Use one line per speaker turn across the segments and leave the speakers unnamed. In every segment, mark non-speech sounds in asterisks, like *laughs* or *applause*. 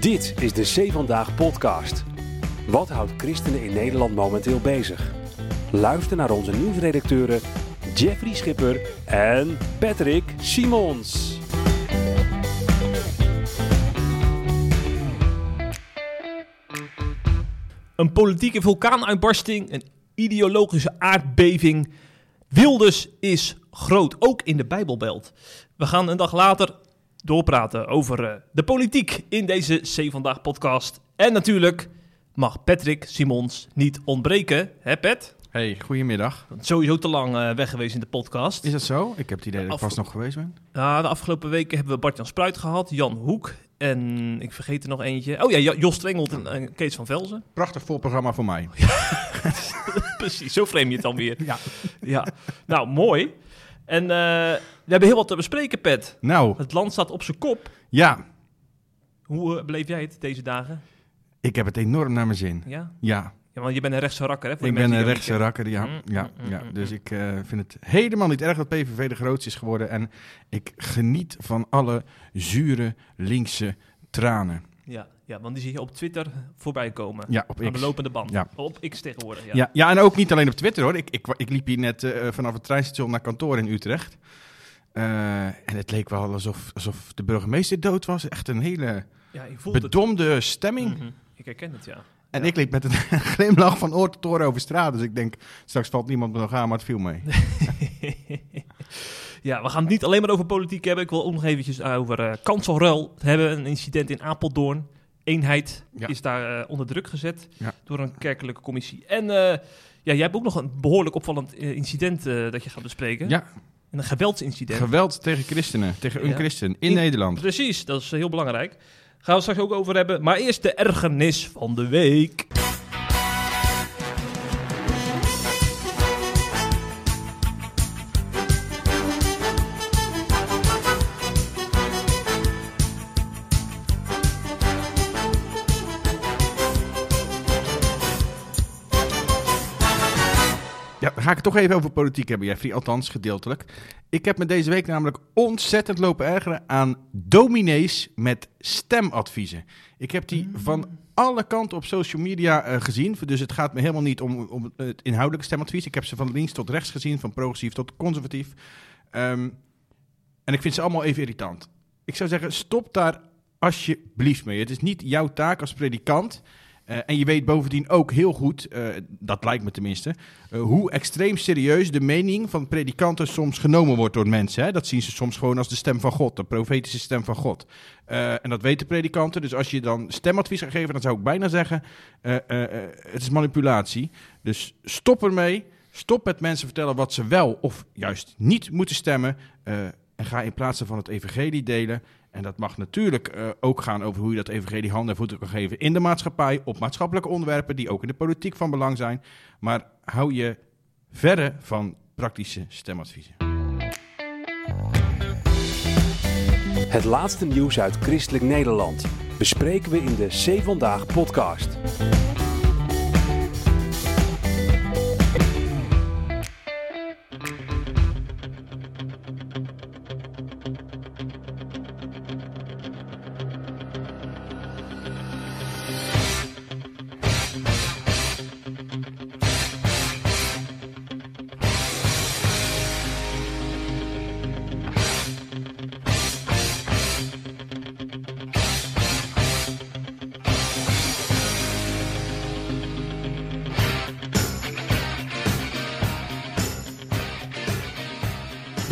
Dit is de C Vandaag podcast. Wat houdt christenen in Nederland momenteel bezig? Luister naar onze nieuwsredacteuren Jeffrey Schipper en Patrick Simons.
Een politieke vulkaanuitbarsting, een ideologische aardbeving. Wilders is groot, ook in de Bijbelbelt. We gaan een dag later doorpraten over eh, de politiek in deze C Vandaag podcast. En natuurlijk mag Patrick Simons niet ontbreken. Hè Pat?
Hey, goedemiddag.
Sowieso te lang eh, weg geweest in de podcast.
Is dat zo? Ik heb het idee dat ik vast nog geweest ben.
Ja, de afgelopen weken hebben we Bart-Jan Spruit gehad, Jan Hoek en ik vergeet er nog eentje. Oh ja, Jo- Jos Twengelt en eh, Kees van Velzen.
Prachtig vol programma voor mij. *laughs*
Precies, zo frame je het dan weer.
Ja.
Ja, nou mooi. En eh, we hebben heel wat te bespreken, Pet.
Nou,
Het land staat op zijn kop.
ja.
Hoe eh, beleef jij het deze dagen?
Ik heb het enorm naar mijn zin.
Ja?
Ja,
ja want je bent een rechtse rakker, hè? voor
ik ben een rechtse rakker, ja.
Mm,
ja,
mm,
ja.
mm,
Dus
mm.
ik eh, vind het helemaal niet erg dat PVV de grootste is geworden. En ik geniet van alle zure linkse tranen.
Ja, ja, want die zie je op Twitter voorbij komen.
Ja, op
Aan de lopende band.
Ja.
Op X tegenwoordig, ja.
Ja. Ja, en ook niet alleen op Twitter hoor. Ik, ik, ik liep hier net eh, vanaf het treinstation naar kantoor in Utrecht. Eh, en het leek wel alsof, alsof de burgemeester dood was. Echt een hele
Ja, het.
bedomde stemming.
Mhm, Ik herken het, ja.
En
Ja.
ik liep met een *laughs* glimlach van oor tot oor over straat. Dus ik denk, straks valt niemand me nog aan, maar het viel mee. *laughs*
ja, we gaan het niet alleen maar over politiek hebben. Ik wil ook nog eventjes over eh kanselruil hebben. Een incident in Apeldoorn. Eenheid
Ja.
is daar eh, onder druk gezet
Ja.
door een kerkelijke commissie. En eh, ja, jij hebt ook nog een behoorlijk opvallend eh, incident eh, dat je gaat bespreken.
Ja,
Een geweldsincident.
geweld tegen christenen, tegen een christen in,
In-
Nederland.
Precies, dat is heel belangrijk. Gaan we straks ook over hebben. Maar eerst de ergernis van de week.
Ja, dan ga ik het toch even over politiek hebben, Jeffrey. Althans, gedeeltelijk. Ik heb me deze week namelijk ontzettend lopen ergeren aan dominees met stemadviezen. Ik heb die van alle kanten op social media eh, gezien. Dus het gaat me helemaal niet om, om het inhoudelijke stemadvies. Ik heb ze van links tot rechts gezien, van progressief tot conservatief. Ehm, en ik vind ze allemaal even irritant. Ik zou zeggen, stop daar alsjeblieft mee. Het is niet jouw taak als predikant. Eh, en je weet bovendien ook heel goed, eh, dat lijkt me tenminste, eh, hoe extreem serieus de mening van predikanten soms genomen wordt door mensen. Hè? Dat zien ze soms gewoon als de stem van God, de profetische stem van God. En dat weten predikanten. Dus als je dan stemadvies gaat geven, dan zou ik bijna zeggen, het is manipulatie. Dus stop ermee. Stop met mensen vertellen wat ze wel of juist niet moeten stemmen. en ga in plaats daarvan het evangelie delen. En dat mag natuurlijk eh, ook gaan over hoe je dat evangelie handen en voeten kan geven in de maatschappij, op maatschappelijke onderwerpen die ook in de politiek van belang zijn. Maar hou je verre van praktische stemadviezen.
Het laatste nieuws uit christelijk Nederland bespreken we in de C Vandaag podcast.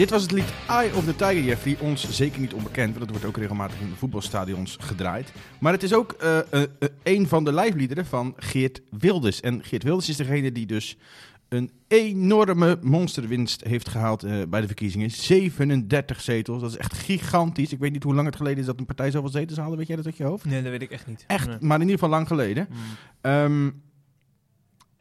Dit was het lied Eye of the Tiger, Jeffrey. Ons zeker niet onbekend, want dat wordt ook regelmatig in de voetbalstadions gedraaid. Maar het is ook eh, eh, eh, een van de lijfliederen van Geert Wilders. En Geert Wilders is degene die dus een enorme monsterwinst heeft gehaald eh, bij de verkiezingen. 37 zetels, dat is echt gigantisch. Ik weet niet hoe lang het geleden is dat een partij zoveel zetels haalde. Weet jij dat uit je hoofd?
Nee, dat weet ik echt niet.
Echt,
Nee.
maar in ieder geval lang geleden.
Mm.
Ehm,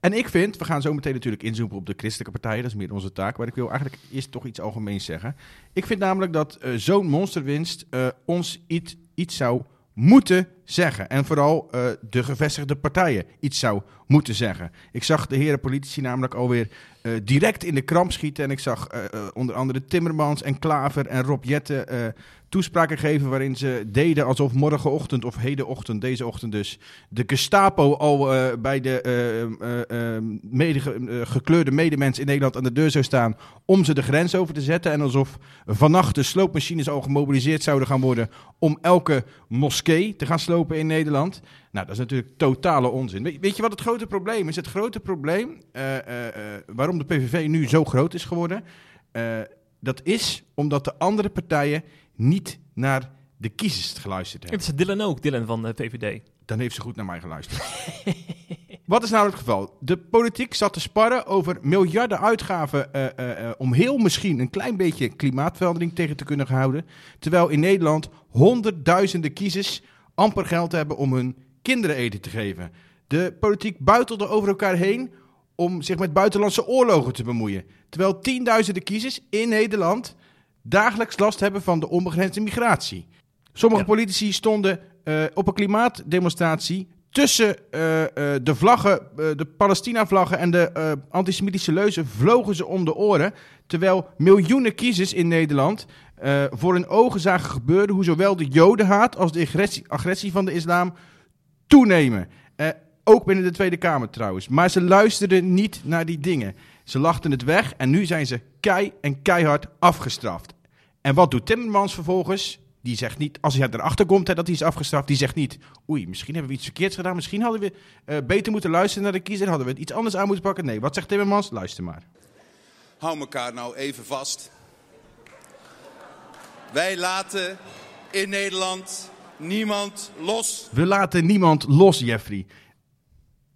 en ik vind, we gaan zo meteen natuurlijk inzoomen op de christelijke partijen, dat is meer onze taak. Maar ik wil eigenlijk eerst toch iets algemeens zeggen. Ik vind namelijk dat eh, zo'n monsterwinst eh, ons iets, iets zou moeten zeggen. En vooral eh, de gevestigde partijen iets zou moeten zeggen. Ik zag de heren politici namelijk alweer eh, direct in de kramp schieten. En ik zag eh, eh, onder andere Timmermans en Klaver en Rob Jette eh, toespraken geven waarin ze deden alsof morgenochtend of hedenochtend, deze ochtend dus, de Gestapo al bij de eh, eh, eh, mede, eh, gekleurde medemens in Nederland aan de deur zou staan om ze de grens over te zetten. En alsof vannacht de sloopmachines al gemobiliseerd zouden gaan worden om elke moskee te gaan slopen in Nederland. Nou, dat is natuurlijk totale onzin. Weet, weet je wat het grote probleem is? Het grote probleem eh, eh, eh, waarom de PVV nu zo groot is geworden, dat is omdat de andere partijen niet naar de kiezers geluisterd hebben.
Het is Dylan ook, Dylan van de VVD.
Dan heeft ze goed naar mij geluisterd. *laughs* Wat is nou het geval? De politiek zat te sparren over miljarden uitgaven om heel misschien een klein beetje klimaatverandering tegen te kunnen houden. Terwijl in Nederland honderdduizenden kiezers amper geld hebben om hun kinderen eten te geven. De politiek buitelde over elkaar heen om zich met buitenlandse oorlogen te bemoeien. Terwijl tienduizenden kiezers in Nederland dagelijks last hebben van de onbegrensde migratie. Sommige
Ja.
politici stonden eh, op een klimaatdemonstratie tussen eh, eh, de vlaggen, de Palestina-vlaggen en de antisemitische leuzen vlogen ze om de oren. Terwijl miljoenen kiezers in Nederland voor hun ogen zagen gebeuren hoe zowel de jodenhaat als de agressie, agressie van de islam toenemen. Eh, ook binnen de Tweede Kamer trouwens. Maar ze luisterden niet naar die dingen. Ze lachten het weg en nu zijn ze kei en keihard afgestraft. En wat doet Timmermans vervolgens? Die zegt niet, als hij erachter komt hè, dat hij is afgestraft, die zegt niet... Oei, misschien hebben we iets verkeerds gedaan. Misschien hadden we eh, beter moeten luisteren naar de kiezer. Hadden we het iets anders aan moeten pakken. Nee, wat zegt Timmermans? Luister maar.
Hou elkaar nou even vast. Wij laten in Nederland niemand los.
We laten niemand los, Jeffrey.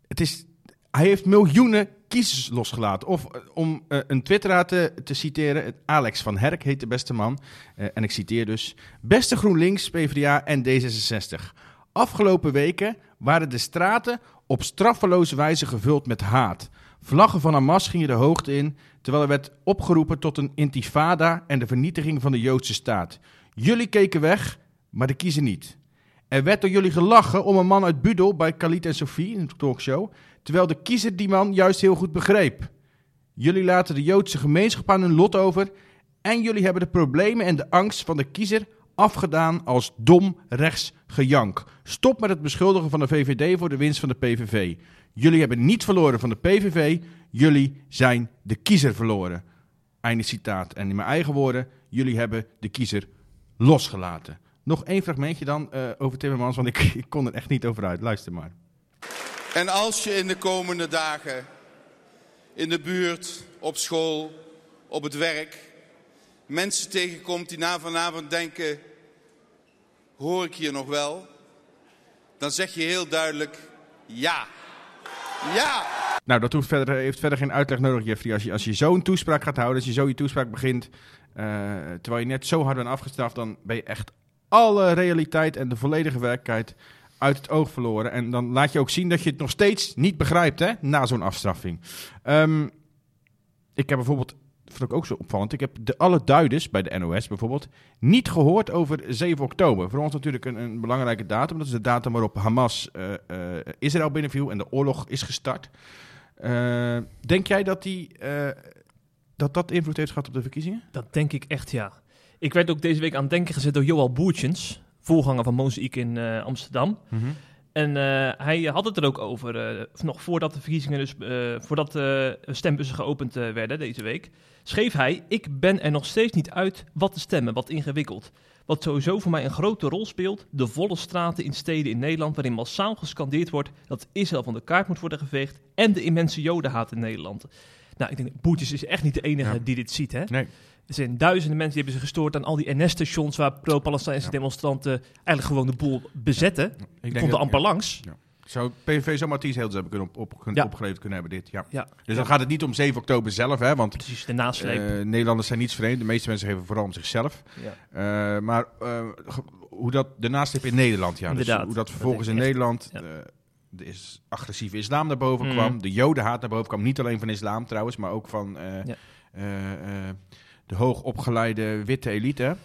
Het is, hij heeft miljoenen kiezers losgelaten. Of eh, om eh, een twitteraar te, te citeren, Alex van Herk heet de beste man. Eh, en ik citeer dus. Beste GroenLinks, PvdA en D66. Afgelopen weken waren de straten op straffeloze wijze gevuld met haat. Vlaggen van Hamas gingen de hoogte in, terwijl er werd opgeroepen tot een intifada en de vernietiging van de Joodse staat. Jullie keken weg, maar de kiezer niet. Er werd door jullie gelachen om een man uit Budel bij Khalid en Sophie in een talkshow, terwijl de kiezer die man juist heel goed begreep. Jullie laten de Joodse gemeenschap aan hun lot over en jullie hebben de problemen en de angst van de kiezer afgedaan als dom rechts gejank. Stop met het beschuldigen van de VVD voor de winst van de PVV. Jullie hebben niet verloren van de PVV, jullie zijn de kiezer verloren. Einde citaat. En in mijn eigen woorden, jullie hebben de kiezer losgelaten. Nog één fragmentje dan eh, over Timmermans, want ik, *laughs* ik kon er echt niet over uit. Luister maar.
En als je in de komende dagen in de buurt, op school, op het werk mensen tegenkomt die na vanavond denken: hoor ik hier nog wel? Dan zeg je heel duidelijk: ja. Ja.
Nou, dat hoeft verder, heeft verder geen uitleg nodig, Jeffrey. Als je, als je zo'n toespraak gaat houden, als je zo je toespraak begint, eh, terwijl je net zo hard bent afgestraft, dan ben je echt alle realiteit en de volledige werkelijkheid uit het oog verloren. En dan laat je ook zien dat je het nog steeds niet begrijpt, hè, na zo'n afstraffing. Ehm, ik heb bijvoorbeeld, vond ik ook zo opvallend, ik heb de, alle duiders bij de NOS bijvoorbeeld niet gehoord over 7 oktober. Voor ons natuurlijk een, een belangrijke datum. Dat is de datum waarop Hamas eh, eh, Israël binnenviel en de oorlog is gestart. Eh, denk jij dat, die, dat dat invloed heeft gehad op de verkiezingen?
Dat denk ik echt, ja. Ik werd ook deze week aan het denken gezet door Joal Boertjens, voorganger van Mozaïek in eh, Amsterdam. En eh, hij had het er ook over, eh, nog voordat de verkiezingen, dus voordat de stembussen geopend werden deze week, schreef hij: Ik ben er nog steeds niet uit wat te stemmen, wat ingewikkeld. Wat sowieso voor mij een grote rol speelt, de volle straten in steden in Nederland, waarin massaal gescandeerd wordt dat Israël van de kaart moet worden geveegd en de immense jodenhaat in Nederland. Nou, ik denk, Boertjes is echt niet de enige
Ja.
die dit ziet, hè?
Nee.
Er zijn duizenden mensen die hebben zich gestoord aan al die NS-stations waar pro-Palestijnse
Ja.
demonstranten eigenlijk gewoon de boel bezetten.
Ik
komt er
dat-
amper
ja.
langs.
Zou PVV zomaar tien zetels hebben kunnen op, op, kunnen-
Ja.
opgeleverd kunnen hebben dit, ja.
Ja,
Dus dan gaat het niet om 7 oktober zelf, hè, want
precies, de nasleep.
eh, Nederlanders zijn niets vreemd. De meeste mensen geven vooral om zichzelf.
ja.
Eh, maar eh, hoe dat de nasleep in Nederland, ja. Dus hoe dat
Dat
vervolgens in. Nederland
Ja.
De is agressieve islam naar boven
Mm.
kwam. De jodenhaat naar boven kwam. Niet alleen van islam trouwens, maar ook van eh,
Ja.
eh, de hoogopgeleide witte elite.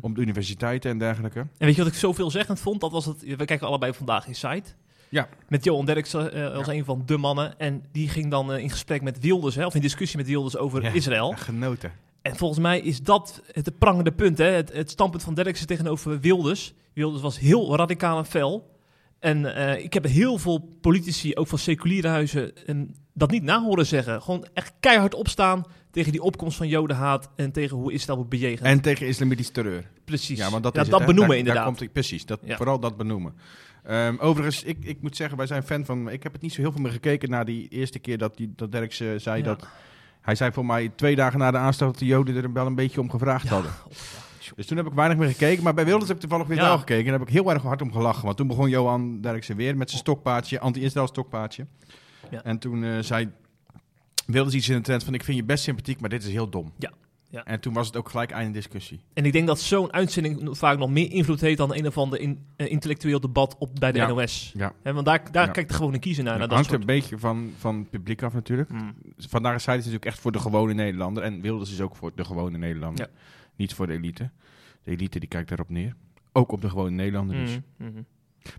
Op de universiteiten en dergelijke.
En weet je wat ik zo veelzeggend vond? Dat was het. We kijken allebei vandaag in site.
Ja.
Met Johan Derksen als een van de mannen. En die ging dan in gesprek met Wilders, hè, of in discussie met Wilders over
Ja.
Israël.
Ja, genoten.
En volgens mij is dat het prangende punt. Hè? Het, het standpunt van Derksen tegenover Wilders. Wilders was heel radicaal en fel. En eh, ik heb heel veel politici, ook van seculiere huizen, en dat niet na horen zeggen. Gewoon echt keihard opstaan tegen die opkomst van jodenhaat en tegen hoe Israël wordt bejegend.
En tegen islamitische terreur.
Precies.
Ja, want dat,
Ja,
is
dat
het,
benoemen
Daar-
inderdaad.
Daar komt, precies, dat,
Ja.
vooral dat benoemen. Ehm, overigens, ik, ik moet zeggen, wij zijn fan van... Ik heb het niet zo heel veel meer gekeken na die eerste keer dat, die, dat Derks zei
Ja.
dat... Hij zei voor mij twee dagen na de aanslag dat de Joden er wel een beetje om gevraagd hadden. Dus toen heb ik weinig meer gekeken. Maar bij Wilders heb ik toevallig weer
Ja.
wel gekeken. En daar heb ik heel erg hard om gelachen. Want toen begon Johan Derksen weer met zijn stokpaardje, anti-Israël stokpaardje.
Ja.
En toen eh, zei Wilders iets in de trend van... Ik vind je best sympathiek, maar dit is heel dom.
Ja. Ja.
En toen was het ook gelijk einde discussie.
En ik denk dat zo'n uitzending vaak nog meer invloed heeft dan een of ander in, eh, intellectueel debat op, bij de
Ja.
NOS.
Ja.
Hè, want daar, daar
Ja.
kijkt de gewone kiezer naar. Dat
hangt
soort...
een beetje van, van het publiek af natuurlijk.
Hmm.
Vandaag is hij natuurlijk echt voor de gewone Nederlander. En Wilders is ook voor de gewone Nederlander. Niet voor de elite. De elite die kijkt daarop neer. Ook op de gewone Nederlander dus.
Mhm, mhm.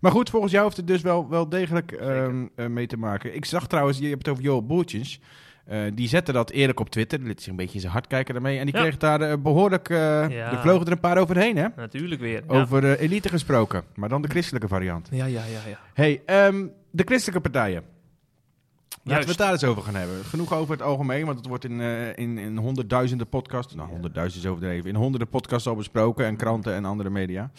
Maar goed, volgens jou heeft het dus wel, wel degelijk ehm, eh, mee te maken. Ik zag trouwens, je hebt het over Joel Boertjens. Eh, die zette dat eerlijk op Twitter. Die liet zich een beetje in zijn hart kijken daarmee. En die
Ja.
kreeg daar eh, behoorlijk... eh
Ja.
Er vlogen er een paar overheen, hè?
Natuurlijk weer. Ja.
Over eh, elite gesproken. Maar dan de christelijke variant.
Ja, ja, ja, ja.
hey, ehm, de christelijke partijen. Laten we het daar eens over gaan hebben. Genoeg over het algemeen, want het wordt in, eh, in, in honderdduizenden podcasts, nou honderdduizend is overdreven, in honderden podcasts al besproken en kranten en andere media.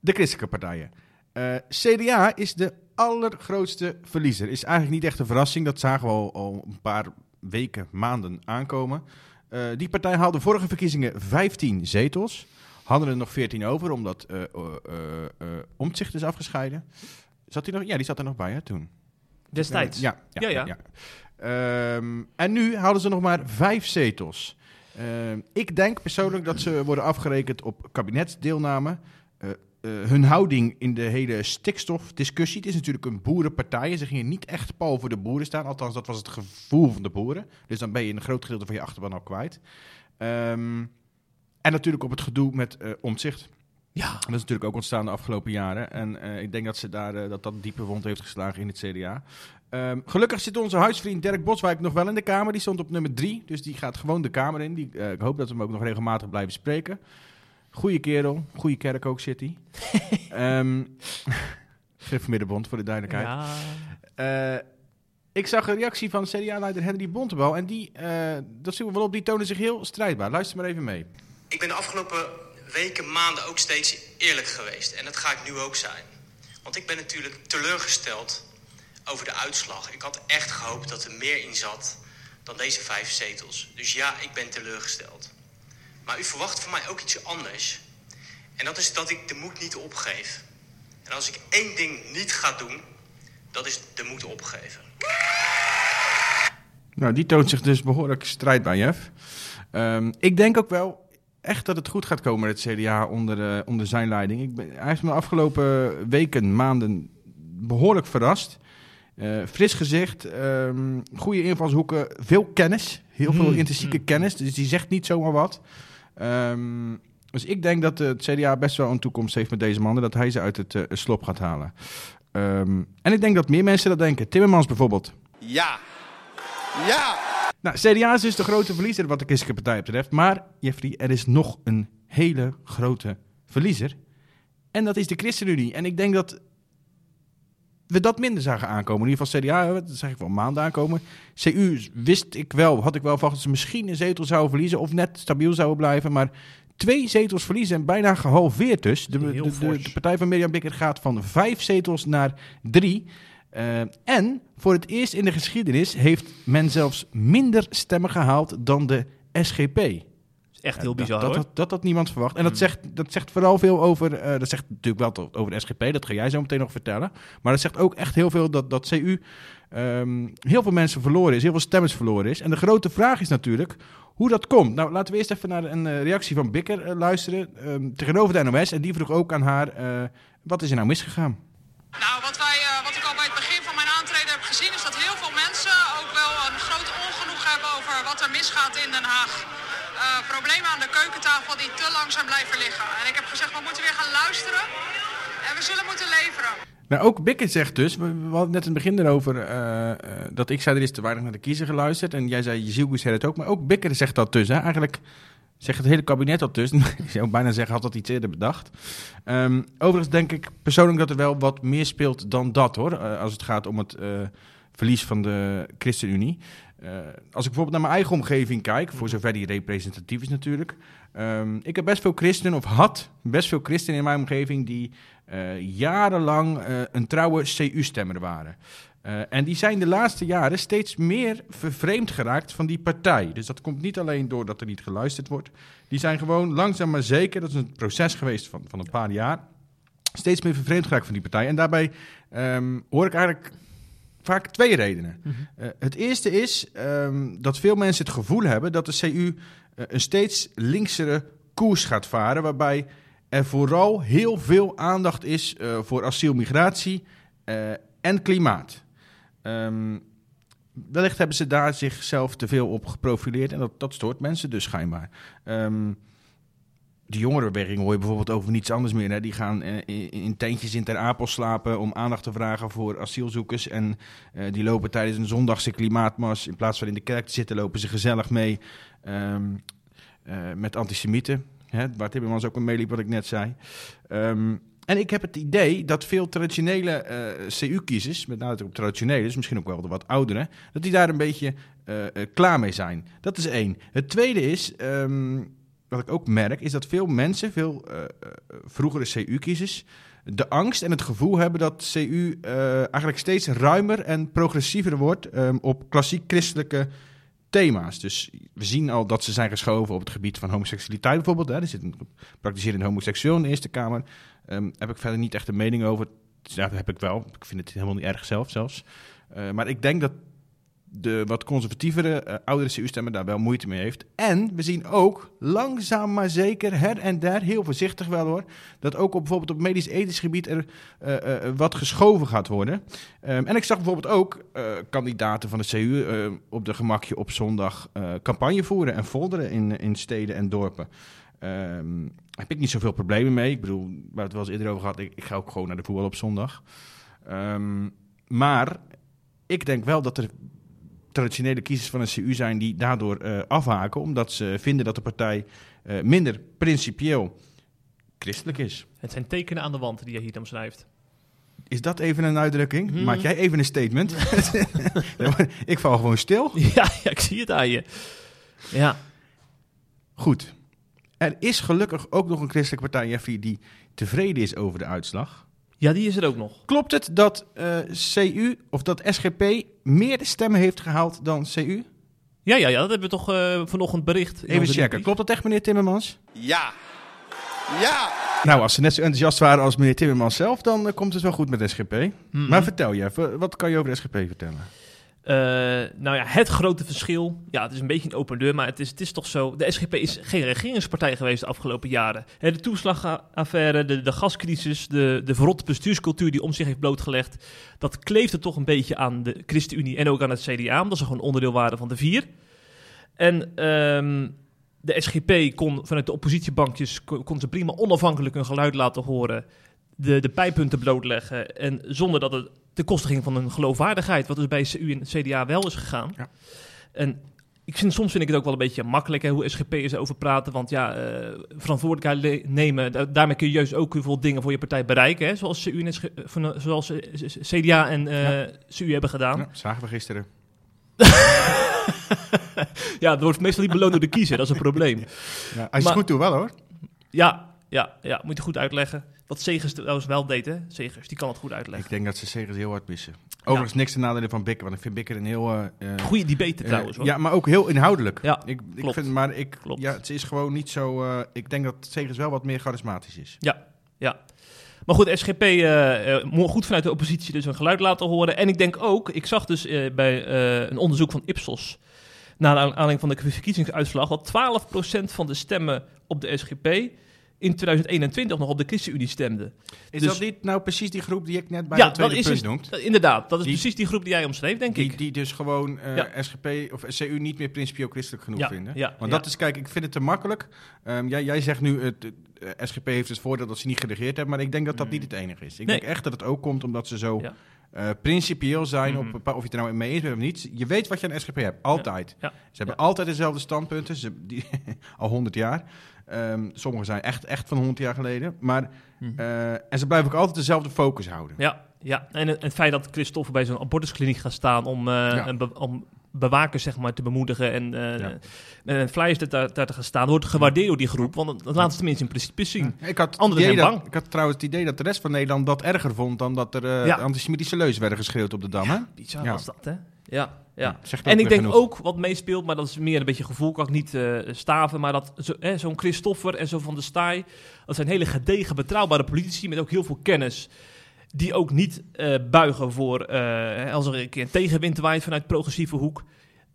De christelijke partijen. Eh, CDA is de allergrootste verliezer. Is eigenlijk niet echt een verrassing, dat zagen we al, al een paar weken, maanden aankomen. Eh, die partij haalde vorige verkiezingen 15 zetels. Hadden er nog 14 over, omdat Omtzigt is afgescheiden. Zat hij nog? Ja, die zat er nog bij hè, toen.
Destijds.
Ja, ja,
Ja.
Ehm, en nu hadden ze nog maar vijf zetels. Ehm, ik denk persoonlijk dat ze worden afgerekend op kabinetsdeelname. Eh, eh, hun houding in de hele stikstofdiscussie. Het is natuurlijk een boerenpartij. Ze gingen niet echt pal voor de boeren staan. Althans, dat was het gevoel van de boeren. Dus dan ben je een groot gedeelte van je achterban al kwijt. Ehm, en natuurlijk op het gedoe met eh omzicht.
Ja.
Dat is natuurlijk ook ontstaan de afgelopen jaren. En eh, ik denk dat, ze daar, eh, dat dat diepe wond heeft geslagen in het CDA. Ehm, gelukkig zit onze huisvriend Dirk Boswijk nog wel in de Kamer. Die stond op nummer drie, dus die gaat gewoon de Kamer in. Die, eh, ik hoop dat we hem ook nog regelmatig blijven spreken. Goeie kerel, goede kerk ook zit hij. *laughs* Ehm Middenbond, voor de duidelijkheid.
Ja.
Eh, ik zag een reactie van CDA-leider Henry Bontebal. En die, eh, dat zien we wel op, die tonen zich heel strijdbaar. Luister maar even mee.
Ik ben de afgelopen weken, maanden ook steeds eerlijk geweest. En dat ga ik nu ook zijn. Want ik ben natuurlijk teleurgesteld over de uitslag. Ik had echt gehoopt dat er meer in zat dan deze vijf zetels. Dus ja, ik ben teleurgesteld. Maar u verwacht van mij ook iets anders. En dat is dat ik de moed niet opgeef. En als ik één ding niet ga doen, dat is de moed opgeven.
Nou, die toont zich dus behoorlijk strijdbaar, Jeff. Ehm, ik denk ook wel echt dat het goed gaat komen met het CDA onder, onder zijn leiding. Ik ben, hij heeft me de afgelopen weken, maanden behoorlijk verrast. Eh, fris gezicht, ehm, goede invalshoeken, veel kennis. Heel veel
Hmm,
intrinsieke
hmm.
kennis, dus die zegt niet zomaar wat. Ehm, dus ik denk dat het CDA best wel een toekomst heeft met deze man... en dat hij ze uit het eh, slop gaat halen. Ehm, en ik denk dat meer mensen dat denken. Timmermans bijvoorbeeld.
Ja. Ja.
Nou, CDA is dus de grote verliezer wat de christelijke partij betreft. Maar, Jeffrey, er is nog een hele grote verliezer. En dat is de ChristenUnie. En ik denk dat we dat minder zagen aankomen. In ieder geval CDA, dat zag ik wel maanden aankomen. CU wist ik wel, had ik wel verwacht dat ze misschien een zetel zouden verliezen... of net stabiel zouden blijven, maar... Twee zetels verliezen en bijna gehalveerd dus. De, de, de, de partij van Mirjam Bikker gaat van vijf zetels naar drie. Eh, en voor het eerst in de geschiedenis heeft men zelfs minder stemmen gehaald dan de SGP.
is echt heel
Ja,
bizar
dat,
hoor.
dat, dat had niemand verwacht. En dat,
Hmm.
zegt, dat zegt vooral veel over. eh, dat zegt natuurlijk wel over de SGP, dat ga jij zo meteen nog vertellen. Maar dat zegt ook echt heel veel dat, dat CU ehm, heel veel mensen verloren is, heel veel stemmers verloren is. En de grote vraag is natuurlijk hoe dat komt. Nou, laten we eerst even naar een eh, reactie van Bikker luisteren ehm, tegenover de NOS. En die vroeg ook aan haar: eh, wat is er nou misgegaan?
Nou, wat, wij, eh, wat ik al bij het begin van mijn aantreden heb gezien, is dat heel veel mensen ook wel een groot ongenoeg hebben over wat er misgaat in Den Haag. Eh, problemen aan de keukentafel die te lang zijn blijven liggen. En ik heb gezegd, we moeten weer gaan luisteren en we zullen moeten leveren.
Nou, ook Bikker zegt dus, we, hadden net in het begin erover eh, eh, dat ik zei er is te weinig naar de kiezer geluisterd. En jij zei, Jezielgus zei het ook, maar ook Bikker zegt dat dus. Hè? Eigenlijk zegt het hele kabinet dat dus. *laughs* ik zou bijna zeggen, had dat iets eerder bedacht. Ehm, overigens denk ik persoonlijk dat er wel wat meer speelt dan dat hoor, als het gaat om het verlies van de ChristenUnie. Eh, als ik bijvoorbeeld naar mijn eigen omgeving kijk, voor zover die representatief is natuurlijk. Ehm, ik heb best veel christenen, of had best veel christenen in mijn omgeving, die eh, jarenlang eh, een trouwe CU-stemmer waren. En die zijn de laatste jaren steeds meer vervreemd geraakt van die partij. Dus dat komt niet alleen doordat er niet geluisterd wordt. Die zijn gewoon langzaam maar zeker, dat is een proces geweest van, van een paar jaar, steeds meer vervreemd geraakt van die partij. En daarbij ehm, hoor ik eigenlijk vaak twee redenen. Eh, het eerste is ehm, dat veel mensen het gevoel hebben dat de CU eh, een steeds linksere koers gaat varen, waarbij er vooral heel veel aandacht is eh, voor asiel, migratie en klimaat. Ehm, wellicht hebben ze daar zichzelf te veel op geprofileerd en dat, dat stoort mensen dus schijnbaar. Ehm, de jongerenbeweging hoor je bijvoorbeeld over niets anders meer. Die gaan eh, in, tentjes in Ter Apel slapen om aandacht te vragen voor asielzoekers. En eh, die lopen tijdens een zondagse klimaatmars, in plaats van in de kerk te zitten, lopen ze gezellig mee ehm, eh, met antisemieten. Hè, waar Timmermans ook een meeliep, wat ik net zei. Ehm, en ik heb het idee dat veel traditionele CU-kiezers, met name op traditionele, dus misschien ook wel de wat ouderen, dat die daar een beetje klaar mee zijn. Dat is één. Het tweede is, ehm, wat ik ook merk, is dat veel mensen, veel eh, vroegere CU-kiezers, de angst en het gevoel hebben dat CU eh, eigenlijk steeds ruimer en progressiever wordt ehm, op klassiek christelijke thema's. Dus we zien al dat ze zijn geschoven op het gebied van homoseksualiteit bijvoorbeeld. Hè. Er zit een praktiserende homoseksueel in de Eerste Kamer. Ehm heb ik verder niet echt een mening over. Ja, dat heb ik wel. Ik vind het helemaal niet erg zelf zelfs. Maar ik denk dat de wat conservatievere eh, oudere CU-stemmer daar wel moeite mee heeft. En we zien ook langzaam maar zeker her en der, heel voorzichtig wel hoor, dat ook op, bijvoorbeeld op medisch-ethisch gebied er eh, eh, wat geschoven gaat worden. Ehm, en ik zag bijvoorbeeld ook kandidaten van de CU op de gemakje op zondag campagne voeren en folderen in, in steden en dorpen. Ehm heb ik niet zoveel problemen mee. Ik bedoel, waar het wel eens eerder over gehad, ik, ik ga ook gewoon naar de voetbal op zondag. Ehm, maar ik denk wel dat er traditionele kiezers van een CU zijn die daardoor eh, afhaken, omdat ze vinden dat de partij eh, minder principieel christelijk is.
Het zijn tekenen aan de wand die je hier dan schrijft.
Is dat even een uitdrukking?
Mhm.
Maak jij even een statement? *laughs* ik val gewoon stil. *laughs*
ja, ja, ik zie het aan je. Ja.
Goed. Er is gelukkig ook nog een christelijke partij, Jeffrey, die tevreden is over de uitslag.
Ja, die is er ook nog.
Klopt het dat eh, CU of dat SGP meer stemmen heeft gehaald dan CU?
Ja, ja, ja, dat hebben we toch eh, vanochtend bericht.
Even checken. Klopt dat echt, meneer Timmermans?
Ja. Ja.
Nou, als ze net zo enthousiast waren als meneer Timmermans zelf, dan eh, komt het wel goed met SGP.
Mhm.
Maar vertel je even, wat kan je over de SGP vertellen?
Eh, nou ja, het grote verschil. Ja, het is een beetje een open deur, maar het is, het is toch zo. De SGP is geen regeringspartij geweest de afgelopen jaren. De toeslagaffaire, de, de gascrisis, de, de verrotte bestuurscultuur die om zich heeft blootgelegd. Dat kleefde toch een beetje aan de ChristenUnie en ook aan het CDA, omdat ze gewoon onderdeel waren van de vier. En ehm, de SGP kon vanuit de oppositiebankjes kon, ze prima onafhankelijk hun geluid laten horen. De, de pijpunten blootleggen. En zonder dat het ten koste ging van hun geloofwaardigheid. Wat dus bij CU en CDA wel is gegaan.
Ja.
En ik vind, soms vind ik het ook wel een beetje makkelijk hè, hoe SGP'ers over praten. Want ja, eh, verantwoordelijkheid nemen. da- daarmee kun je juist ook heel veel dingen voor je partij bereiken. Hè, zoals, CU en SG eh, van, eh, zoals CDA en eh, CU hebben gedaan.
Ja, zagen we gisteren. *laughs*
Ja, dat wordt meestal niet beloond door de kiezer. Dat is een probleem.
Ja, als je
Maar-
het goed doet wel hoor.
Ja, ja, ja, moet je goed uitleggen. Wat Segers trouwens wel deed, hè? Segers, die kan het goed uitleggen.
Ik denk dat ze Segers heel hard missen. Overigens niks te nadelen van Bikker, want ik vind Bikker een heel... eh, eh,
Goeie debate
eh,
trouwens, hoor.
ja, maar ook heel inhoudelijk.
Ja,
ik, ik
klopt.
vind, maar ik,
Klopt.
ja, het is gewoon niet zo... ik denk dat Segers wel wat meer charismatisch is.
Ja, ja. Maar goed, SGP moet goed vanuit de oppositie dus een geluid laten horen. En ik denk ook, ik zag dus bij een onderzoek van Ipsos... naar aanleiding van de verkiezingsuitslag... dat 12% van de stemmen op de SGP in 2021 nog op de ChristenUnie stemden.
Is
Dus-
dat niet nou precies die groep die ik net bij
ja,
dat tweede
dat is
punt
dus- dat- inderdaad. Dat is
Die-
precies die groep die jij omschreef, denk
Die,
ik.
die dus gewoon eh,
Ja.
SGP of CU niet meer principieel christelijk genoeg
Ja,
vinden.
ja,
Want dat is, kijk, ik vind het te makkelijk. Ehm, jij, jij zegt nu, het, eh, SGP heeft het voordeel dat ze niet geregeerd hebben, maar ik denk dat dat niet het enige is. Ik
Mm. Nee.
denk echt dat het ook komt omdat ze zo eh, principieel zijn,
Mhm.
op, bepaal- of je het er nou mee eens bent of niet. Je weet wat je aan SGP hebt, altijd.
Ja.
Ze hebben
Ja.
altijd dezelfde standpunten, ze, die, *laughs* al 100 jaar. Ehm sommige zijn echt, echt van 100 jaar geleden. Maar,
Mhm.
eh, en ze blijven ook altijd dezelfde focus houden.
Ja, ja. En het, het feit dat Christophe bij zo'n abortuskliniek gaat staan om, eh, be- om bewakers zeg maar, te bemoedigen en, eh
Ja.
en flyers daar, daar te gaan staan, wordt gewaardeerd door die groep. Want dat laat ze tenminste in principe zien.
Ik had,
Anderen zijn
dat,
bang.
ik had trouwens het idee dat de rest van Nederland dat erger vond dan dat er antisemitische leus werden geschreeuwd op de Dam. hè?
Bizar was dat, hè? Ja, ja. En ik denk
genoeg.
ook wat meespeelt, maar dat is meer een beetje gevoel, kan ik niet eh, staven. Maar dat zo'n Christoffer en zo van de Staaij, dat zijn hele gedegen, betrouwbare politici met ook heel veel kennis. Die ook niet eh, buigen voor, eh, als er een keer tegenwind waait vanuit progressieve hoek.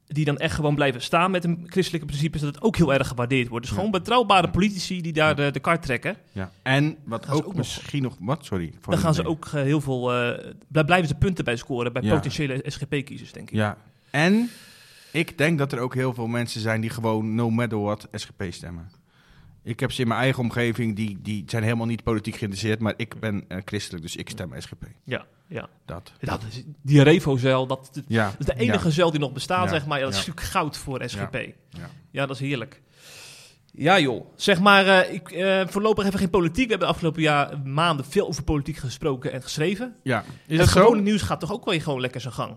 Die dan echt gewoon blijven staan met hun christelijke principes, dat het ook heel erg gewaardeerd wordt. Dus
Ja.
gewoon betrouwbare politici die daar de, de kar trekken.
Ja. En wat ook, misschien nog... Wat? Sorry.
Dan gaan ze ook eh, heel veel, eh, daar blijven ze punten bij scoren bij
Ja.
potentiële SGP-kiezers, denk ik.
Ja. En ik denk dat er ook heel veel mensen zijn die gewoon no matter what SGP stemmen. Ik heb ze in mijn eigen omgeving, die, die zijn helemaal niet politiek geïnteresseerd, maar ik ben eh, christelijk, dus ik stem SGP.
Ja, ja.
Dat.
Dat is, die Revo-zeil, dat, dat
Ja.
is de enige zeil die nog bestaat,
Ja,
zeg maar. Ja, dat is natuurlijk goud voor SGP. Ja,
Ja.
dat is heerlijk. Ja, joh. Zeg maar, eh, ik, eh, voorlopig even geen politiek. We hebben de afgelopen jaar, maanden veel over politiek gesproken en geschreven.
Ja. Is
het
dat
gewone
zo?
nieuws gaat toch ook wel gewoon lekker zijn gang?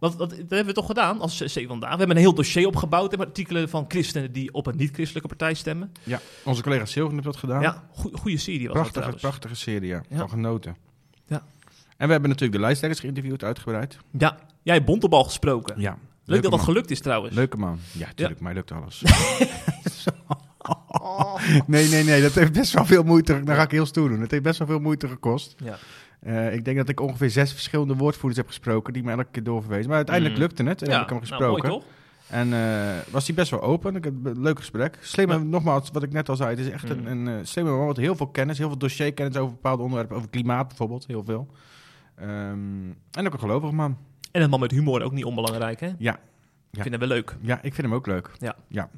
Dat, dat, dat hebben we toch gedaan als C vandaag. We hebben een heel dossier opgebouwd met artikelen van christenen die op een niet-christelijke partij stemmen.
Ja. Onze collega Silvan heeft dat gedaan.
Ja, goe- goede serie was dat
Prachtige,
trouwens.
prachtige serie, ja.
Ja.
Van genoten.
Ja.
En we hebben natuurlijk de lijsttrekkers geïnterviewd, uitgebreid.
Ja, jij hebt Bontebal gesproken.
Ja.
Leuk
Leuke
dat dat gelukt is trouwens.
Leuke man. Ja, tuurlijk, mij lukt alles. *laughs* nee, nee, nee, dat heeft best wel veel moeite. Dan ga ik heel stoer doen. Het heeft best wel veel moeite gekost.
Ja.
Eh, ik denk dat ik ongeveer zes verschillende woordvoerders heb gesproken die me elke keer doorverwezen. Maar uiteindelijk
Mm.
lukte het en
Ja,
heb ik hem
nou,
gesproken.
mooi toch?
En eh, was hij best wel open. Ik heb een leuk gesprek. Slimme, nogmaals, wat ik net al zei, het is echt een,
Mm.
een eh, slimme man met heel veel kennis, heel veel dossierkennis over bepaalde onderwerpen, over klimaat bijvoorbeeld, heel veel. Ehm, en ook een gelovig man.
En een man met humor ook niet onbelangrijk, hè?
Ja. Ja.
Vinden we leuk.
Ja, ik vind hem ook leuk.
Ja.
ja.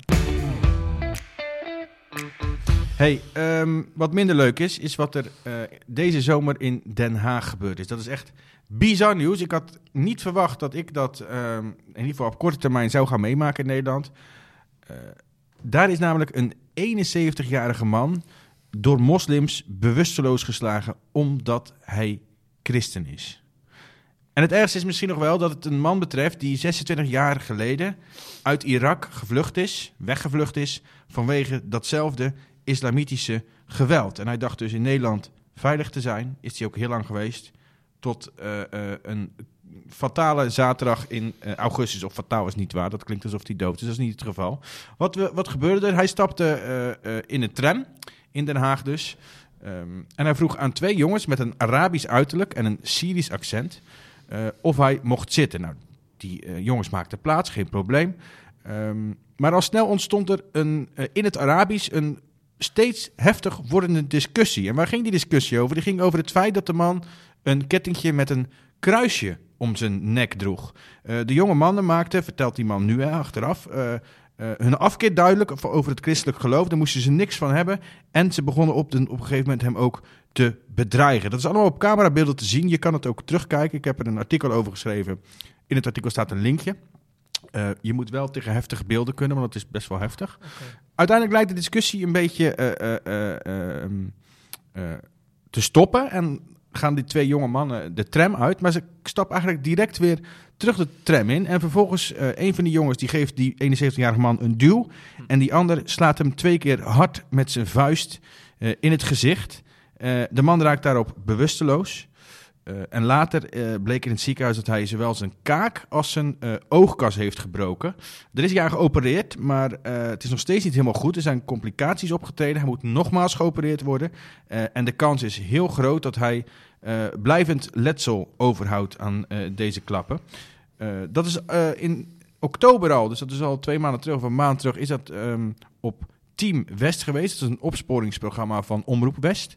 Hey, ehm, wat minder leuk is, is wat er eh, deze zomer in Den Haag gebeurd is. Dat is echt bizar nieuws. Ik had niet verwacht dat ik dat ehm, in ieder geval op korte termijn zou gaan meemaken in Nederland. Eh, daar is namelijk een 71-jarige man door moslims bewusteloos geslagen omdat hij christen is. En het ergste is misschien nog wel dat het een man betreft die 26 jaar geleden uit Irak gevlucht is, weggevlucht is, vanwege datzelfde islamitische geweld. En hij dacht dus in Nederland veilig te zijn, is hij ook heel lang geweest, tot eh, eh, een fatale zaterdag in eh, augustus. Of fataal is niet waar, dat klinkt alsof hij dood is, dat is niet het geval. Wat, we, wat gebeurde er? Hij stapte in een tram, in Den Haag dus, Ehm, en hij vroeg aan twee jongens met een Arabisch uiterlijk en een Syrisch accent of hij mocht zitten. Nou, die jongens maakten plaats, geen probleem. Ehm, maar al snel ontstond er een, in het Arabisch een steeds heftig wordende discussie. En waar ging die discussie over? Die ging over het feit dat de man een kettingje met een kruisje om zijn nek droeg. Eh, de jonge mannen maakten, vertelt die man nu hè, achteraf, eh, eh, hun afkeer duidelijk over het christelijk geloof. Daar moesten ze niks van hebben. En ze begonnen op, de, op een gegeven moment hem ook te bedreigen. Dat is allemaal op camerabeelden te zien. Je kan het ook terugkijken. Ik heb er een artikel over geschreven. In het artikel staat een linkje. Eh, je moet wel tegen heftige beelden kunnen, want het is best wel heftig. Uiteindelijk lijkt de discussie een beetje eh, eh, eh, ehm, eh, te stoppen. En gaan die twee jonge mannen de tram uit. Maar ze stappen eigenlijk direct weer terug de tram in. En vervolgens, een van die jongens die geeft die 71-jarige man een duw. En die ander slaat hem twee keer hard met zijn vuist in het gezicht. De man raakt daarop bewusteloos. Eh, en later eh, bleek in het ziekenhuis dat hij zowel zijn kaak als zijn eh, oogkas heeft gebroken. Er is hij aan geopereerd, maar het is nog steeds niet helemaal goed. Er zijn complicaties opgetreden. Hij moet nogmaals geopereerd worden. En de kans is heel groot dat hij blijvend letsel overhoudt aan deze klappen. Dat is in oktober al, dus dat is al twee maanden terug of een maand terug, is dat ehm, op Team West geweest. Dat is een opsporingsprogramma van Omroep West.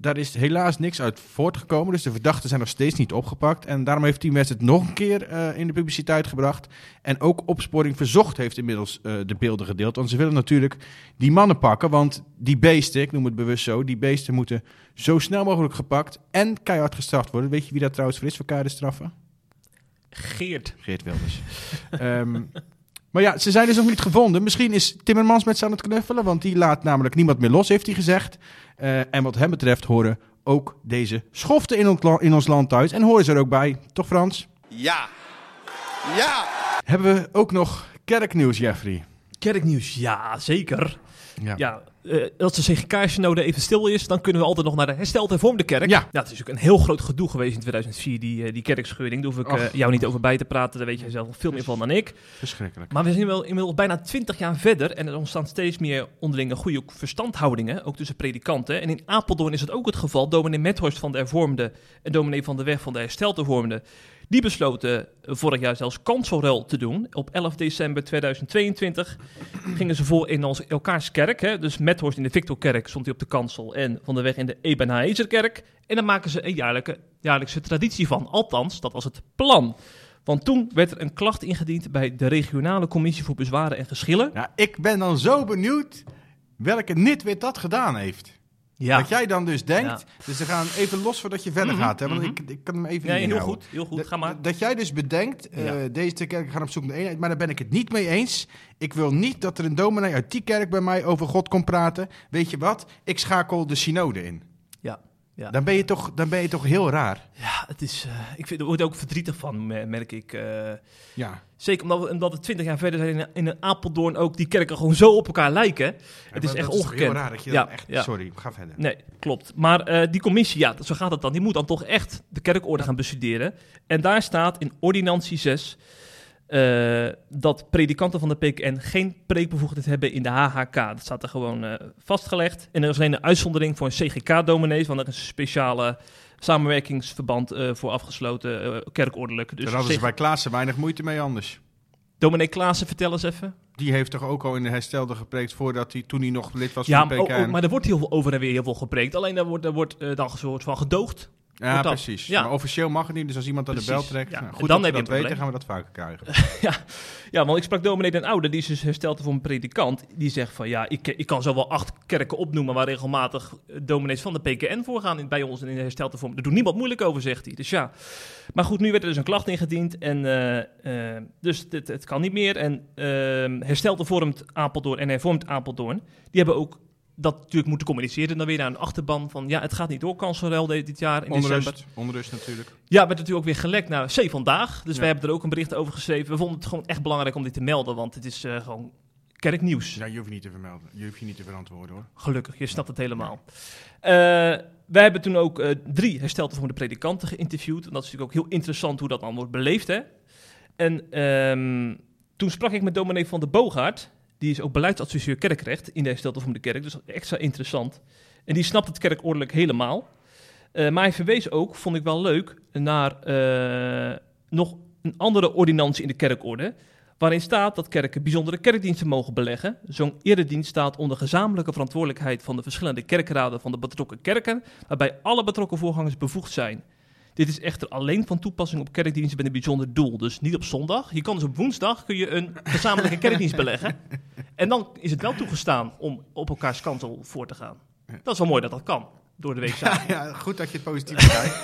Daar is helaas niks uit voortgekomen, dus de verdachten zijn nog steeds niet opgepakt. En daarom heeft Team West het nog een keer eh, in de publiciteit gebracht. En ook Opsporing Verzocht heeft inmiddels eh, de beelden gedeeld. Want ze willen natuurlijk die mannen pakken, want die beesten, ik noem het bewust zo, die beesten moeten zo snel mogelijk gepakt en keihard gestraft worden. Weet je wie dat trouwens voor is, voor keiharde straffen?
Geert.
Geert Wilders. *laughs* Ehm, maar ja, ze zijn dus nog niet gevonden. Misschien is Timmermans met ze aan het knuffelen, want die laat namelijk niemand meer los, heeft hij gezegd. Eh, en wat hem betreft horen ook deze schoften in in ons land thuis. En horen ze er ook bij, toch Frans?
Ja. Ja.
Hebben we ook nog kerknieuws, Jeffrey?
Kerknieuws, ja, zeker.
Ja.
Ja, eh, als de CGK-synode even stil is, dan kunnen we altijd nog naar de hersteld hervormde kerk.
Ja.
het is ook een heel groot gedoe geweest in 2004, die, eh, die kerkscheuring. Daar hoef ik eh,
Och.
jou niet over bij te praten, daar weet jij zelf veel meer van dan ik.
Verschrikkelijk.
Maar we zijn wel inmiddels bijna twintig jaar verder en er ontstaan steeds meer onderlinge goede verstandhoudingen, ook tussen predikanten. En in Apeldoorn is het ook het geval. Dominee Methorst van de Hervormde en dominee Van de Weg van de Hersteld Hervormde, die besloten vorig jaar zelfs kanselruil te doen. Op 11 december 2022 gingen ze voor in ons, elkaars kerk. Hè? Dus Methorst in de Victorkerk stond hij op de kansel en Van de Weg in de Ebenhaezerkerk. En daar maken ze een jaarlijke, jaarlijkse traditie van. Althans, dat was het plan. Want toen werd er een klacht ingediend bij de regionale commissie voor bezwaren en geschillen.
Ja, ik ben dan zo benieuwd welke nitwit dat gedaan heeft.
Ja,
Dat jij dan dus denkt,
Ja.
dus we gaan even los voordat je verder
Mhm,
gaat. Hè, want
mhm.
ik, ik kan hem even
nee,
niet
heel goed, heel goed.
Dat-
Ga maar.
Dat jij dus bedenkt, eh,
Ja.
deze twee kerken gaan op zoek naar eenheid, maar daar ben ik het niet mee eens. Ik wil niet dat er een dominee uit die kerk bij mij over God komt praten. Weet je wat? Ik schakel de synode in.
Ja, ja.
Dan ben je toch, dan ben je toch heel raar.
ja het is, eh, ik vind, er wordt ook verdrietig van, me- merk ik. eh.
Ja.
zeker omdat we, omdat we twintig jaar verder zijn in, in een Apeldoorn ook die kerken gewoon zo op elkaar lijken. Het is echt ongekend.
heel raar dat je
Ja,
dan echt...
ja.
Sorry, ga verder.
Nee, klopt. Maar eh, die commissie, ja, zo gaat het dan. Die moet dan toch echt de kerkorde gaan bestuderen. En daar staat in ordinantie 6 eh, dat predikanten van de PKN geen preekbevoegdheid hebben in de HHK. Dat staat er gewoon eh, vastgelegd. En er is alleen een uitzondering voor een CGK-dominees, want er is een speciale samenwerkingsverband eh, voor afgesloten kerkordelijk. Dus
Daar hadden ze bij Klaassen weinig moeite mee anders.
Dominee Klaassen, vertel eens even.
Die heeft toch ook al in de herstelde gepreekt voordat hij, toen hij nog lid was
Ja,
van de
maar,
PKN.
oh, oh, maar er wordt heel veel over en weer heel veel gepreekt. Alleen daar wordt, daar wordt dan een soort van gedoogd.
Ja, precies.
ja.
Maar officieel mag het niet, dus als iemand aan de bel trekt...
ja.
nou,
En
goed
dan
dat we dat weten, gaan we dat vaker krijgen. *laughs*
Ja, want ik sprak dominee Den Oude, die is dus hersteld voor een predikant. Die zegt van, ja, ik, ik kan zo wel acht kerken opnoemen waar regelmatig eh, dominees van de PKN voorgaan in, bij ons in de herstelde vorm. Daar doet niemand moeilijk over, zegt hij. Dus ja. Maar goed, nu werd er dus een klacht ingediend en eh, eh, dus het, het kan niet meer. En uh, herstelde vormt Apeldoorn en hervormt Apeldoorn, die hebben ook dat natuurlijk moeten communiceren dan weer naar een achterban van, ja, het gaat niet door, kanselruil de- dit jaar in december.
Onrust, onrust natuurlijk.
Ja, werd natuurlijk ook weer gelekt naar C vandaag. Dus
Ja.
wij hebben er ook een bericht over geschreven. We vonden het gewoon echt belangrijk om dit te melden, want het is eh, gewoon kerknieuws.
Ja, je hoeft je niet te vermelden. Je hoeft je niet te verantwoorden hoor.
Gelukkig, je snapt het helemaal. Eh, wij hebben toen ook eh, drie herstelde voor de predikanten geïnterviewd. En dat is natuurlijk ook heel interessant hoe dat dan wordt beleefd. Hè? En ehm, toen sprak ik met dominee van de Boogaard. Die is ook beleidsadviseur kerkrecht in de herstelde voor de kerk. Dus extra interessant. En die snapt het kerkordelijk helemaal. Eh, maar hij verwees ook, vond ik wel leuk, naar eh, nog een andere ordinantie in de kerkorde. Waarin staat dat kerken bijzondere kerkdiensten mogen beleggen. Zo'n eredienst staat onder gezamenlijke verantwoordelijkheid van de verschillende kerkraden van de betrokken kerken, waarbij alle betrokken voorgangers bevoegd zijn. Dit is echter alleen van toepassing op kerkdiensten met een bijzonder doel. Dus niet op zondag. Je kan dus op woensdag kun je een gezamenlijke *laughs* kerkdienst beleggen. En dan is het wel toegestaan om op elkaars kansel voor te gaan. Dat is wel mooi dat dat kan. Door de week *laughs* samen.
Ja, goed dat je het positief bekijkt.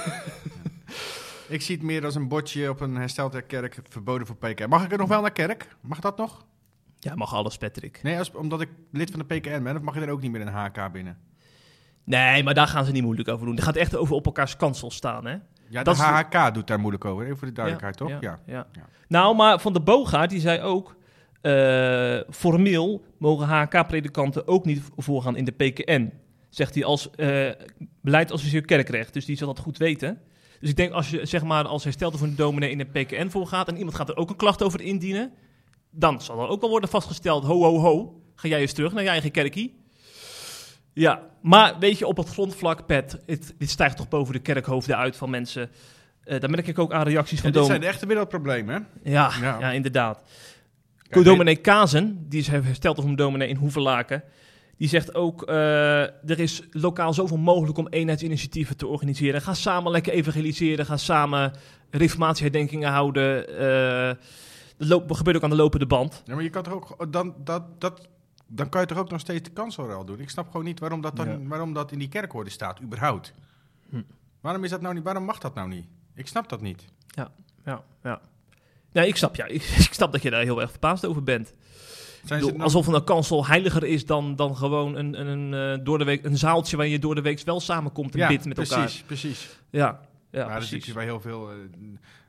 *laughs* Ik zie het meer als een bordje op een herstelde kerk, verboden voor PKN. Mag ik er nog wel naar kerk? Mag dat nog?
Ja, mag alles, Patrick.
Nee, als, omdat ik lid van de PKN ben, of mag je er ook niet meer een HK binnen?
Nee, maar daar gaan ze niet moeilijk over doen. Het gaat echt over op elkaars kansel staan, hè?
Ja, de
Dat
HHK doet daar moeilijk over, even voor de duidelijkheid, toch? Ja.
Ja, ja.
Ja.
Nou, maar Van de Boogaard, die zei ook... eh, formeel mogen HK-predikanten ook niet voorgaan in de PKN. Zegt hij als eh beleidsadviseur kerkrecht. Dus die zal dat goed weten. Dus ik denk als je zeg maar als herstelde voor een dominee in de PKN voorgaat... en iemand gaat er ook een klacht over indienen... dan zal er ook wel worden vastgesteld... ho, ho, ho, ga jij eens terug naar je eigen kerkie. Ja, maar weet je, op het grondvlak, Pet... Het, dit stijgt toch boven de kerkhoofden uit van mensen... Eh daar merk ik ook aan reacties van
dit
dominees.
zijn de echte wereldproblemen, hè?
Ja,
Ja.
ja. inderdaad. Dominee Kazen, die is hersteld een dominee in Hoevelaken, die zegt ook, eh, er is lokaal zoveel mogelijk om eenheidsinitiatieven te organiseren. Ga samen lekker evangeliseren, ga samen reformatieherdenkingen houden. eh, dat gebeurt ook aan de lopende band.
Ja, maar je kan toch ook dan, dat, dat, dan kan je toch ook nog steeds de kanselruil doen. Ik snap gewoon niet waarom dat, dan,
Ja.
waarom dat in die kerkorde staat, überhaupt.
Hm.
Waarom is dat nou niet? Waarom mag dat nou niet? Ik snap dat niet.
Ja, ja. Nee, ik snap, ja, ik, *laughs* ik snap dat je daar heel erg verbaasd over bent.
Zijn ze
bedoel,
nou-
alsof een kansel heiliger is dan, dan gewoon een, een, een, eh, door de week, een zaaltje waar je door de week wel samenkomt en
ja,
bidt met
precies,
elkaar.
precies.
Ja, ja
maar
precies.
bij heel veel. eh,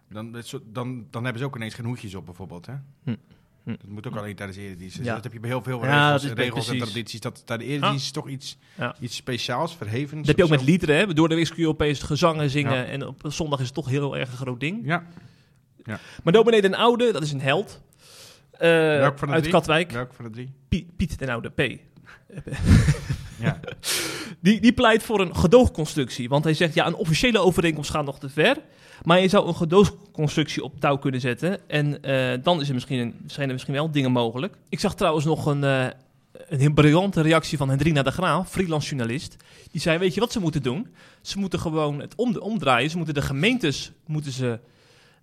dan, dan, dan hebben ze ook ineens geen hoedjes op, bijvoorbeeld. Hè?
Hm. Hm.
Dat moet ook alleen tijdens de eredienst. Dus
Ja.
Dat heb je bij heel veel
Ja,
regels, regels en tradities. Dat tijdens de eredienst is toch iets,
Ja.
iets speciaals, verhevens.
Dat heb je ook met liederen, hè? Door de week kun je opeens gezangen zingen.
Ja.
En op zondag is het toch heel erg een groot ding.
Ja,
Maar dominee Den Oude, dat is een held.
Welk van de
uit
drie?
Katwijk.
welke van de drie?
Piet, Piet Den Oude, P. *laughs*
Ja.
Die, die pleit voor een gedoogconstructie. Want hij zegt, ja, een officiële overeenkomst gaat nog te ver. Maar je zou een gedoogconstructie op touw kunnen zetten. En eh, dan is er misschien een, zijn er misschien wel dingen mogelijk. Ik zag trouwens nog een, eh, een heel briljante reactie van Hendrina de Graaf, freelance journalist. Die zei, weet je wat ze moeten doen? Ze moeten gewoon het om, omdraaien. Ze moeten de gemeentes moeten ze,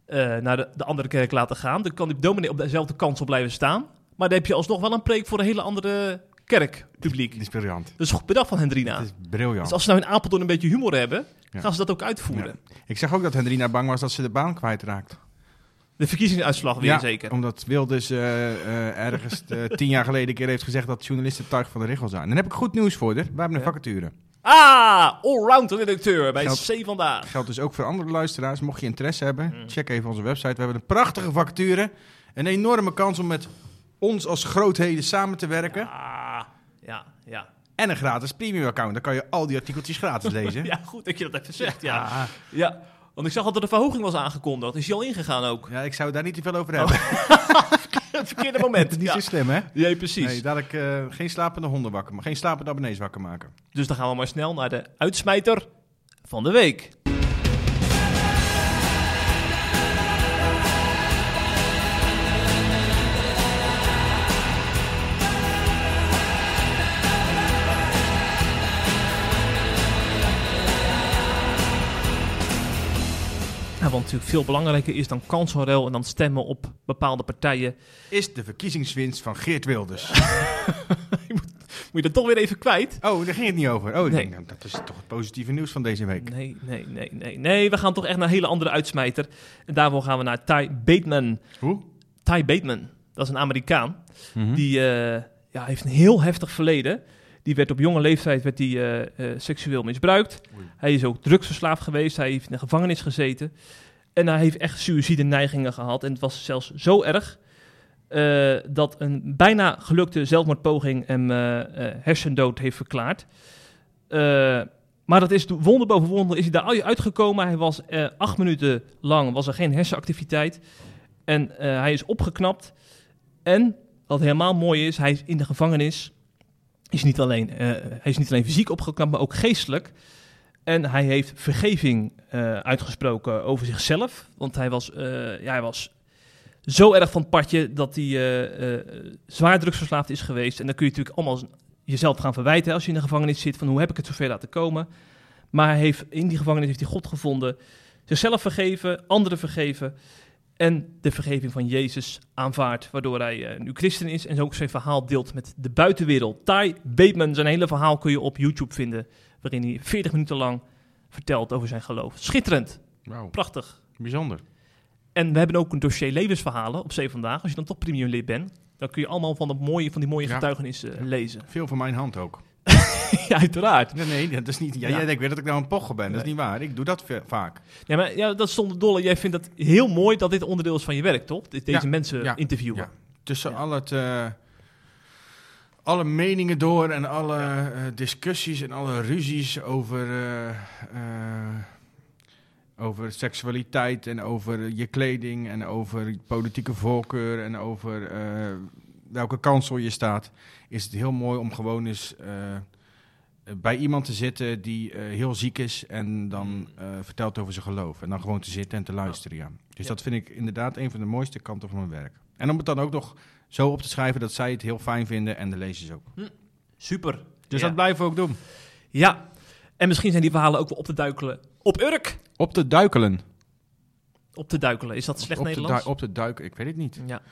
eh, naar de, de andere kerk laten gaan. Dan kan die dominee op dezelfde kansel blijven staan. Maar dan heb je alsnog wel een preek voor een hele andere kerkpubliek.
Die is briljant.
Dat is goed bedacht van Hendrina.
Het is briljant.
Dus als ze nou in Apeldoorn een beetje humor hebben,
Ja.
gaan ze dat ook uitvoeren.
Ik zag ook dat Hendrina bang was dat ze de baan kwijtraakt.
De verkiezingsuitslag weer
ja,
zeker.
omdat Wilders eh, ergens eh, *laughs* tien jaar geleden een keer heeft gezegd dat journalisten tuig van de regel zijn. En dan heb ik goed nieuws voor je. We hebben een vacature.
Ah, allround redacteur bij
Geldt-
C Vandaag.
Geldt dus ook voor andere luisteraars. Mocht je interesse hebben,
Mm.
check even onze website. We hebben een prachtige vacature. Een enorme kans om met ons als grootheden samen te werken.
Ja, ja.
En een gratis premium account. Dan kan je al die artikeltjes gratis *laughs* lezen.
Ja, goed dat je dat even zegt, ja. Ja. Want ik zag dat er een verhoging was aangekondigd. Is die al ingegaan ook?
ja, ik zou daar niet te veel over hebben. *laughs*
Het verkeerde moment. *laughs*
Niet
ja.
zo slim, hè?
Nee, precies.
Nee, dadelijk eh, geen slapende honden wakker maken. Geen slapende abonnees wakker maken.
Dus dan gaan we maar snel naar de uitsmijter van de week. Wat natuurlijk veel belangrijker is dan kansonruil en dan stemmen op bepaalde partijen.
Is de verkiezingswinst van Geert Wilders. *laughs*
Moet je dat toch weer even kwijt?
Oh, daar ging het niet over. Oh,
Nee.
denk, nou, dat is toch het positieve nieuws van deze week.
Nee, nee, nee, nee. Nee, we gaan toch echt naar een hele andere uitsmijter. En daarvoor gaan we naar Ty Bateman.
Hoe?
Ty Bateman, dat is een Amerikaan.
Mhm.
Die eh, ja, heeft een heel heftig verleden. Die werd op jonge leeftijd werd die, eh, eh, seksueel misbruikt.
Oei.
Hij is ook drugsverslaafd geweest. Hij heeft in de gevangenis gezeten. En hij heeft echt suïcide neigingen gehad. En het was zelfs zo erg eh, dat een bijna gelukte zelfmoordpoging hem eh, hersendood heeft verklaard. Maar dat is wonder boven wonder is hij daar uitgekomen. Hij was acht minuten lang was er geen hersenactiviteit. En hij is opgeknapt. En wat helemaal mooi is, hij is in de gevangenis. Is niet alleen, hij is niet alleen fysiek opgeknapt, maar ook geestelijk. En hij heeft vergeving eh, uitgesproken over zichzelf. Want hij was, eh, ja, hij was zo erg van het padje dat hij eh, zwaar drugsverslaafd is geweest. En dan kun je natuurlijk allemaal jezelf gaan verwijten als je in de gevangenis zit. Van hoe heb ik het zover laten komen? Maar hij heeft, in die gevangenis heeft hij God gevonden. Zichzelf vergeven, anderen vergeven. En de vergeving van Jezus aanvaardt. Waardoor hij nu christen is en ook zijn verhaal deelt met de buitenwereld. Ty Bateman, zijn hele verhaal kun je op YouTube vinden. Waarin hij 40 minuten lang vertelt over zijn geloof. Schitterend,
Wauw,
prachtig.
bijzonder.
En we hebben ook een dossier levensverhalen op C vandaag. Als je dan toch premium lid bent, dan kun je allemaal van, dat mooie, van die mooie
Ja.
getuigenissen eh, lezen.
Veel van mijn hand ook. *laughs*
ja, uiteraard.
Nee, nee, dat is niet. Ja,
Ja.
Jij denkt weer dat ik nou een pocher ben. Dat is niet waar. Ik doe dat vaak.
Ja, maar ja, dat is zonder dolle. Jij vindt het heel mooi dat dit onderdeel is van je werk, toch? Dit- Deze mensen interviewen.
Tussen al het, eh, alle meningen door en alle eh, discussies en alle ruzies over, eh, eh, over seksualiteit en over je kleding en over politieke voorkeur en over welke kansel je staat, is het heel mooi om gewoon eens bij iemand te zitten die heel ziek is en dan vertelt over zijn geloof. En dan gewoon te zitten en te luisteren, ja. Dus
Ja.
dat vind ik inderdaad een van de mooiste kanten van mijn werk. En om het dan ook nog zo op te schrijven dat zij het heel fijn vinden en de lezers ook.
Super.
Dus
ja.
dat blijven we ook doen.
Ja. En misschien zijn die verhalen ook wel op te duikelen. Op Urk.
Op te duikelen.
Op te duikelen. Is dat slecht
op, te
Nederlands?
op te duiken, ik weet het niet.
Ja.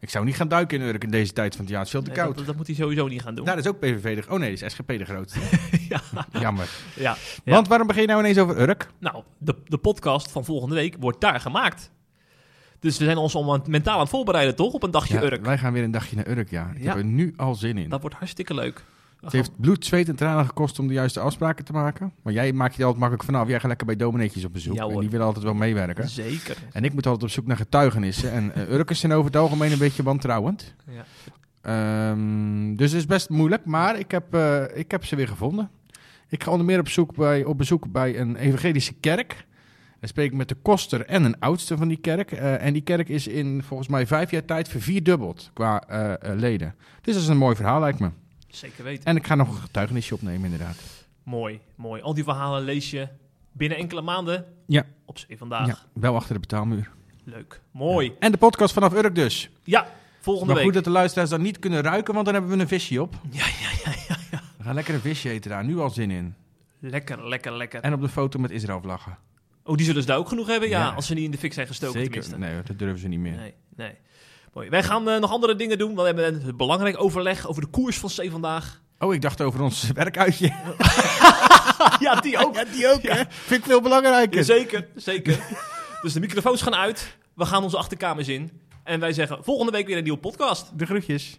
Ik zou niet gaan duiken in Urk in deze tijd van het jaar. Het is veel te
Nee,
koud.
dat, dat moet hij sowieso niet gaan doen.
Daar is ook PVV de... Oh nee, dat is SGP de grootste. *laughs*
ja.
Jammer.
Ja. Ja.
Want waarom begin je nou ineens over Urk?
Nou, de, de podcast van volgende week wordt daar gemaakt. Dus we zijn ons al aan- mentaal aan het voorbereiden, toch? Op een dagje
Ja,
Urk.
wij gaan weer een dagje naar Urk, ja. Ik
Ja.
heb er nu al zin in.
Dat wordt hartstikke leuk.
Het heeft bloed, zweet en tranen gekost om de juiste afspraken te maken. Maar jij maakt je er altijd makkelijk vanaf. Jij gaat lekker bij domineetjes op bezoek.
Ja,
en die willen altijd wel meewerken.
Zeker.
En ik moet altijd op zoek naar getuigenissen. En uh, Urkers zijn over het algemeen een beetje wantrouwend.
Ja.
Ehm, dus het is best moeilijk. Maar ik heb, eh, ik heb ze weer gevonden. Ik ga onder meer op, zoek bij, op bezoek bij een evangelische kerk. Dan spreek ik met de koster en een oudste van die kerk. Eh, en die kerk is in volgens mij vijf jaar tijd vervierdubbeld qua eh, eh, leden. Dus dat is een mooi verhaal lijkt me.
Zeker weten.
En ik ga nog een getuigenisje opnemen inderdaad.
Mooi, mooi. Al die verhalen lees je binnen enkele maanden
Ja.
op zee vandaag.
Ja, wel achter de betaalmuur.
Leuk. Mooi.
En de podcast vanaf Urk dus.
Ja, volgende
Maar goed
week.
dat de luisteraars dan niet kunnen ruiken, want dan hebben we een visje op.
Ja, ja, ja, ja, ja.
We gaan lekker een visje eten daar, nu al zin in.
Lekker, lekker, lekker.
En op de foto met Israël vlaggen.
Oh, die zullen ze daar ook genoeg hebben? Ja,
Ja.
als ze niet in de fik zijn gestoken
Zeker.
tenminste.
Nee, dat durven ze niet meer.
Nee, nee. Mooi. Wij gaan eh, nog andere dingen doen. We hebben een belangrijk overleg over de koers van zee vandaag.
Oh, ik dacht over ons werkuitje. *laughs*
ja, die ook. *laughs*
Ja, die ook, hè? Vind ik veel belangrijker.
zeker, zeker. *laughs* dus de microfoons gaan uit. We gaan onze achterkamers in. En wij zeggen volgende week weer een nieuwe podcast.
De groetjes.